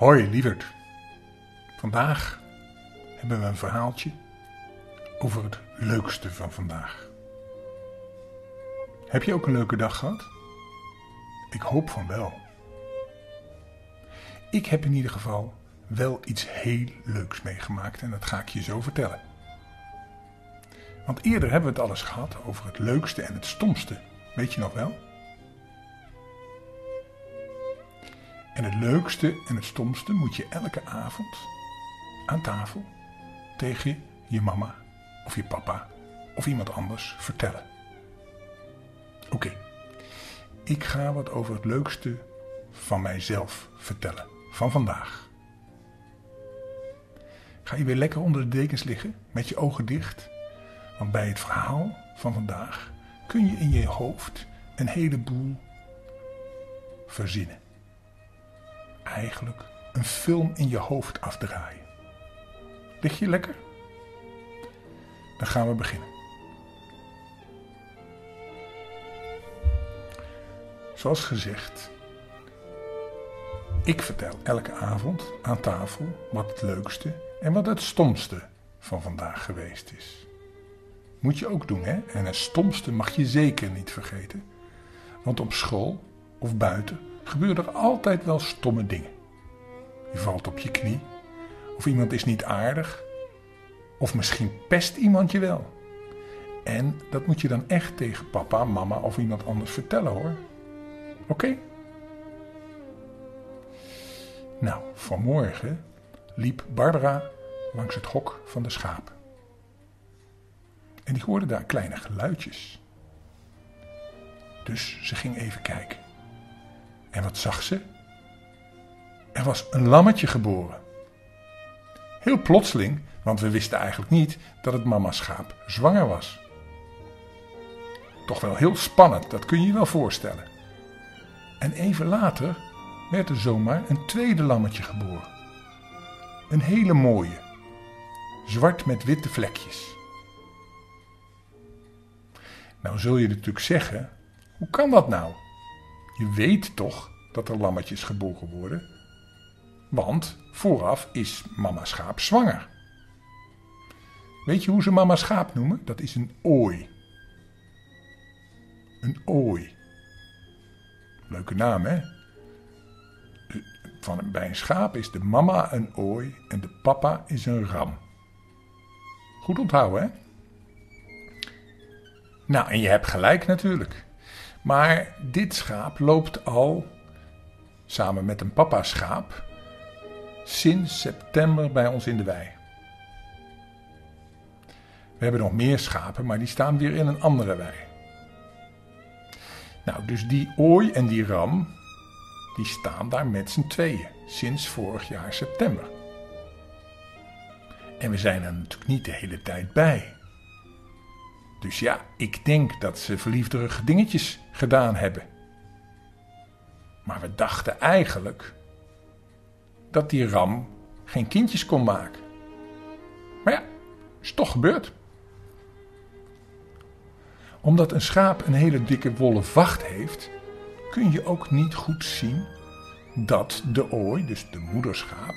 Hoi lieverd. Vandaag hebben we een verhaaltje over het leukste van vandaag. Heb je ook een leuke dag gehad? Ik hoop van wel. Ik heb in ieder geval wel iets heel leuks meegemaakt en dat ga ik je zo vertellen. Want eerder hebben we het alles gehad over het leukste en het stomste. Weet je nog wel? En het leukste en het stomste moet je elke avond aan tafel tegen je mama of je papa of iemand anders vertellen. Oké, ik ga wat over het leukste van mijzelf vertellen, van vandaag. Ga je weer lekker onder de dekens liggen met je ogen dicht? Want bij het verhaal van vandaag kun je in je hoofd een heleboel verzinnen eigenlijk een film in je hoofd afdraaien. Lig je lekker? Dan gaan we beginnen. Zoals gezegd, ik vertel elke avond aan tafel wat het leukste en wat het stomste van vandaag geweest is. Moet je ook doen, hè? En het stomste mag je zeker niet vergeten. Want op school of buiten gebeuren er altijd wel stomme dingen. Je valt op je knie, of iemand is niet aardig, of misschien pest iemand je wel. En dat moet je dan echt tegen papa, mama of iemand anders vertellen hoor. Oké? Nou, vanmorgen liep Barbara langs het hok van de schapen. En die hoorde daar kleine geluidjes. Dus ze ging even kijken. En wat zag ze? Er was een lammetje geboren. Heel plotseling, want we wisten eigenlijk niet dat het mama schaap zwanger was. Toch wel heel spannend, dat kun je je wel voorstellen. En even later werd er zomaar een tweede lammetje geboren. Een hele mooie, zwart met witte vlekjes. Nou zul je natuurlijk zeggen, hoe kan dat nou? Je weet toch dat er lammetjes geboren worden? Want vooraf is mama schaap zwanger. Weet je hoe ze mama schaap noemen? Dat is een ooi. Een ooi. Leuke naam, hè? Van, bij een schaap is de mama een ooi en de papa is een ram. Goed onthouden, hè? Nou, en je hebt gelijk natuurlijk. Maar dit schaap loopt al, samen met een papa schaap, sinds september bij ons in de wei. We hebben nog meer schapen, maar die staan weer in een andere wei. Nou, dus die ooi en die ram, die staan daar met z'n tweeën, sinds vorig jaar september. En we zijn er natuurlijk niet de hele tijd bij. Dus ja, ik denk dat ze verliefderige dingetjes gedaan hebben. Maar we dachten eigenlijk dat die ram geen kindjes kon maken. Maar ja, is toch gebeurd. Omdat een schaap een hele dikke wollen vacht heeft, kun je ook niet goed zien dat de ooi, dus de moederschaap,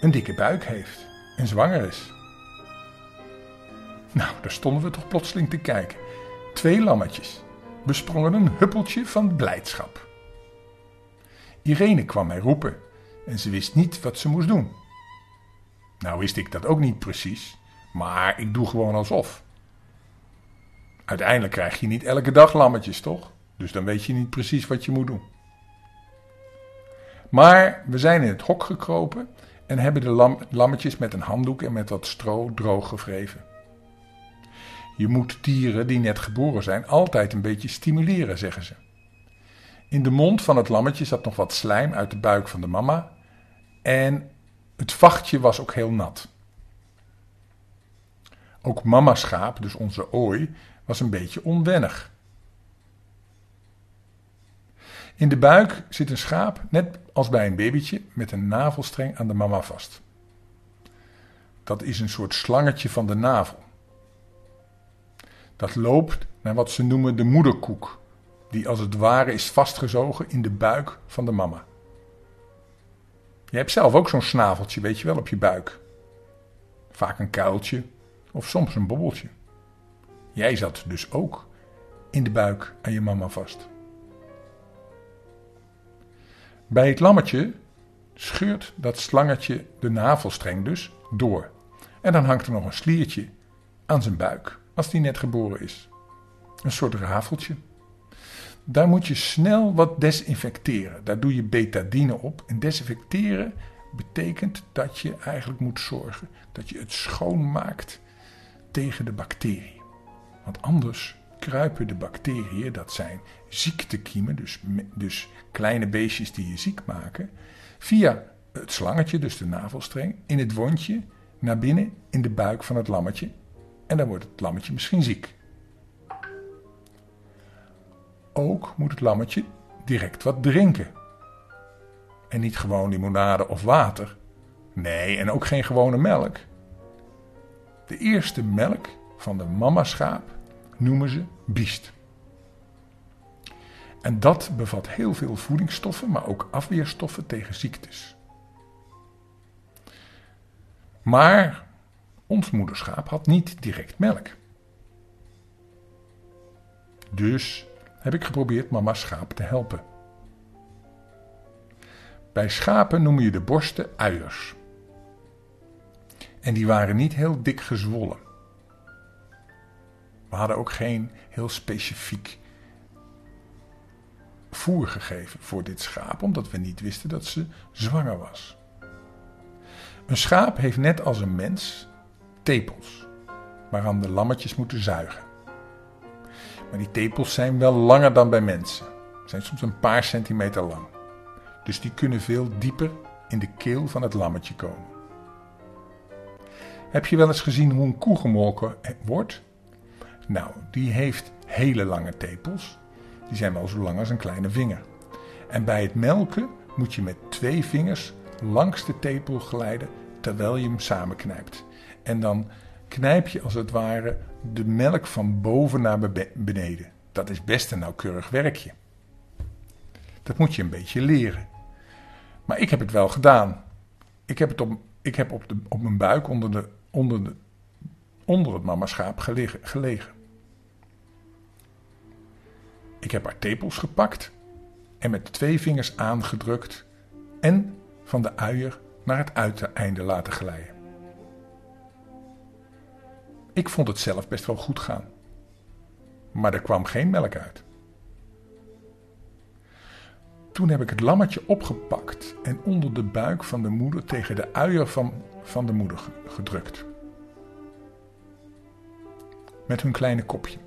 een dikke buik heeft en zwanger is. Nou, daar stonden we toch plotseling te kijken. Twee lammetjes besprongen een huppeltje van blijdschap. Irene kwam mij roepen en ze wist niet wat ze moest doen. Nou wist ik dat ook niet precies, maar ik doe gewoon alsof. Uiteindelijk krijg je niet elke dag lammetjes, toch? Dus dan weet je niet precies wat je moet doen. Maar we zijn in het hok gekropen en hebben de lammetjes met een handdoek en met wat stro droog gevreven. Je moet dieren die net geboren zijn altijd een beetje stimuleren, zeggen ze. In de mond van het lammetje zat nog wat slijm uit de buik van de mama en het vachtje was ook heel nat. Ook mama schaap, dus onze ooi, was een beetje onwennig. In de buik zit een schaap, net als bij een babytje, met een navelstreng aan de mama vast. Dat is een soort slangetje van de navel. Dat loopt naar wat ze noemen de moederkoek, die als het ware is vastgezogen in de buik van de mama. Je hebt zelf ook zo'n snaveltje, weet je wel, op je buik. Vaak een kuiltje of soms een bobbeltje. Jij zat dus ook in de buik aan je mama vast. Bij het lammetje scheurt dat slangetje de navelstreng dus door. En dan hangt er nog een sliertje aan zijn buik, als die net geboren is. Een soort rafeltje. Daar moet je snel wat desinfecteren. Daar doe je betadine op. En desinfecteren betekent dat je eigenlijk moet zorgen dat je het schoonmaakt tegen de bacteriën. Want anders kruipen de bacteriën, dat zijn ziektekiemen, dus, dus kleine beestjes die je ziek maken, via het slangetje, dus de navelstreng, in het wondje naar binnen in de buik van het lammetje. En dan wordt het lammetje misschien ziek. Ook moet het lammetje direct wat drinken. En niet gewoon limonade of water. Nee, en ook geen gewone melk. De eerste melk van de mama-schaap noemen ze biest. En dat bevat heel veel voedingsstoffen, maar ook afweerstoffen tegen ziektes. Maar ons moederschaap had niet direct melk. Dus heb ik geprobeerd mama schaap te helpen. Bij schapen noem je de borsten uiers. En die waren niet heel dik gezwollen. We hadden ook geen heel specifiek voer gegeven voor dit schaap, omdat we niet wisten dat ze zwanger was. Een schaap heeft net als een mens tepels, waaraan de lammetjes moeten zuigen. Maar die tepels zijn wel langer dan bij mensen, zijn soms een paar centimeter lang. Dus die kunnen veel dieper in de keel van het lammetje komen. Heb je wel eens gezien hoe een koe gemolken wordt? Nou, die heeft hele lange tepels. Die zijn wel zo lang als een kleine vinger. En bij het melken moet je met twee vingers langs de tepel glijden terwijl je hem samenknijpt. En dan knijp je als het ware de melk van boven naar beneden. Dat is best een nauwkeurig werkje. Dat moet je een beetje leren. Maar ik heb het wel gedaan. Ik heb, het op, ik heb op, de, op mijn buik onder, de, onder, de, onder het mamaschaap gelegen, gelegen. Ik heb haar tepels gepakt en met twee vingers aangedrukt en van de uier naar het uiteinde laten glijden. Ik vond het zelf best wel goed gaan, maar er kwam geen melk uit. Toen heb ik het lammetje opgepakt en onder de buik van de moeder tegen de uier van, van de moeder gedrukt. Met hun kleine kopje.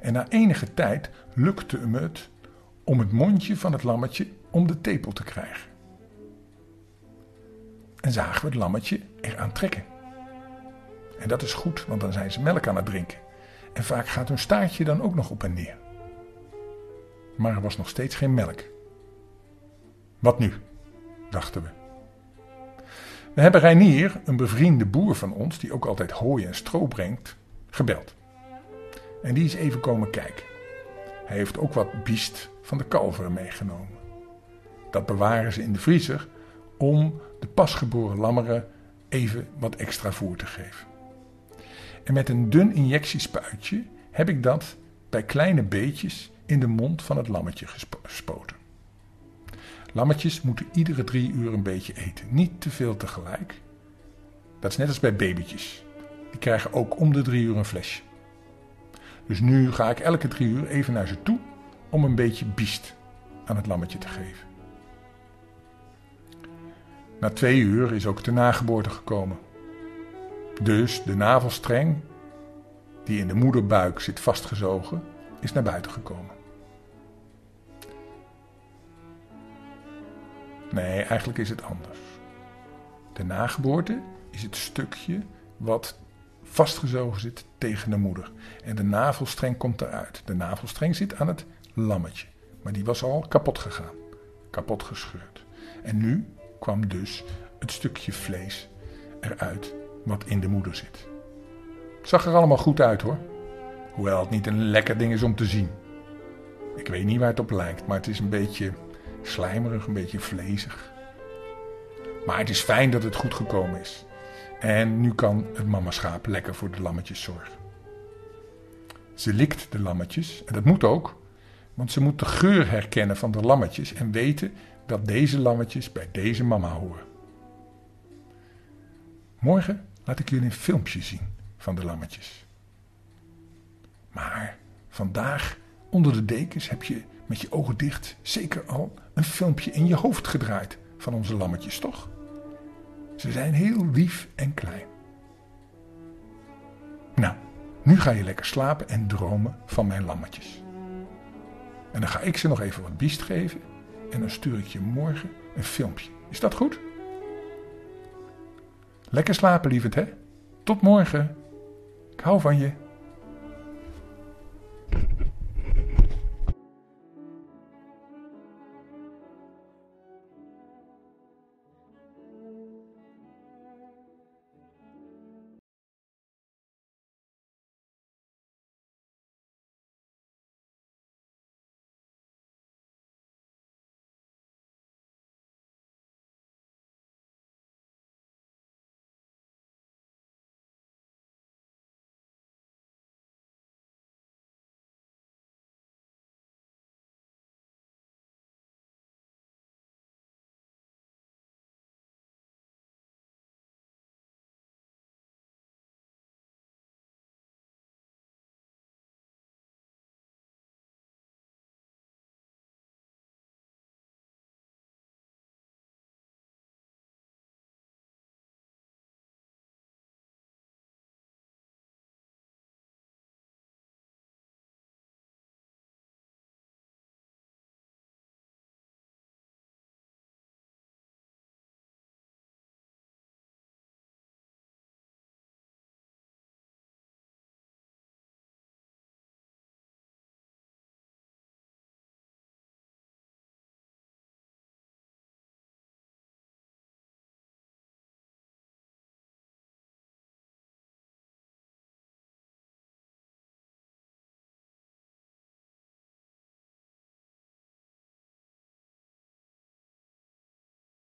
En na enige tijd lukte me het om het mondje van het lammetje om de tepel te krijgen. En zagen we het lammetje eraan trekken. En dat is goed, want dan zijn ze melk aan het drinken. En vaak gaat hun staartje dan ook nog op en neer. Maar er was nog steeds geen melk. Wat nu? dachten we. We hebben Reinier, een bevriende boer van ons, die ook altijd hooi en stro brengt, gebeld. En die is even komen kijken. Hij heeft ook wat biest van de kalveren meegenomen. Dat bewaren ze in de vriezer om de pasgeboren lammeren even wat extra voer te geven. En met een dun injectiespuitje heb ik dat bij kleine beetjes in de mond van het lammetje gespoten. Lammetjes moeten iedere drie uur een beetje eten, niet te veel tegelijk. Dat is net als bij babytjes. Die krijgen ook om de drie uur een flesje. Dus nu ga ik elke drie uur even naar ze toe om een beetje biest aan het lammetje te geven. Na twee uur is ook de nageboorte gekomen. Dus de navelstreng, die in de moederbuik zit vastgezogen, is naar buiten gekomen. Nee, eigenlijk is het anders. De nageboorte is het stukje wat vastgezogen zit tegen de moeder. En de navelstreng komt eruit. De navelstreng zit aan het lammetje. Maar die was al kapot gegaan. Kapot gescheurd. En nu kwam dus het stukje vlees eruit wat in de moeder zit. Het zag er allemaal goed uit hoor. Hoewel het niet een lekker ding is om te zien. Ik weet niet waar het op lijkt, maar het is een beetje slijmerig, een beetje vlezig. Maar het is fijn dat het goed gekomen is. En nu kan het mama schaap lekker voor de lammetjes zorgen. Ze likt de lammetjes, en dat moet ook, want ze moet de geur herkennen van de lammetjes en weten dat deze lammetjes bij deze mama horen. Morgen laat ik jullie een filmpje zien van de lammetjes. Maar vandaag onder de dekens heb je met je ogen dicht zeker al een filmpje in je hoofd gedraaid van onze lammetjes, toch? Ze zijn heel lief en klein. Nou, nu ga je lekker slapen en dromen van mijn lammetjes. En dan ga ik ze nog even wat biest geven en dan stuur ik je morgen een filmpje. Is dat goed? Lekker slapen, lieverd, hè? Tot morgen. Ik hou van je.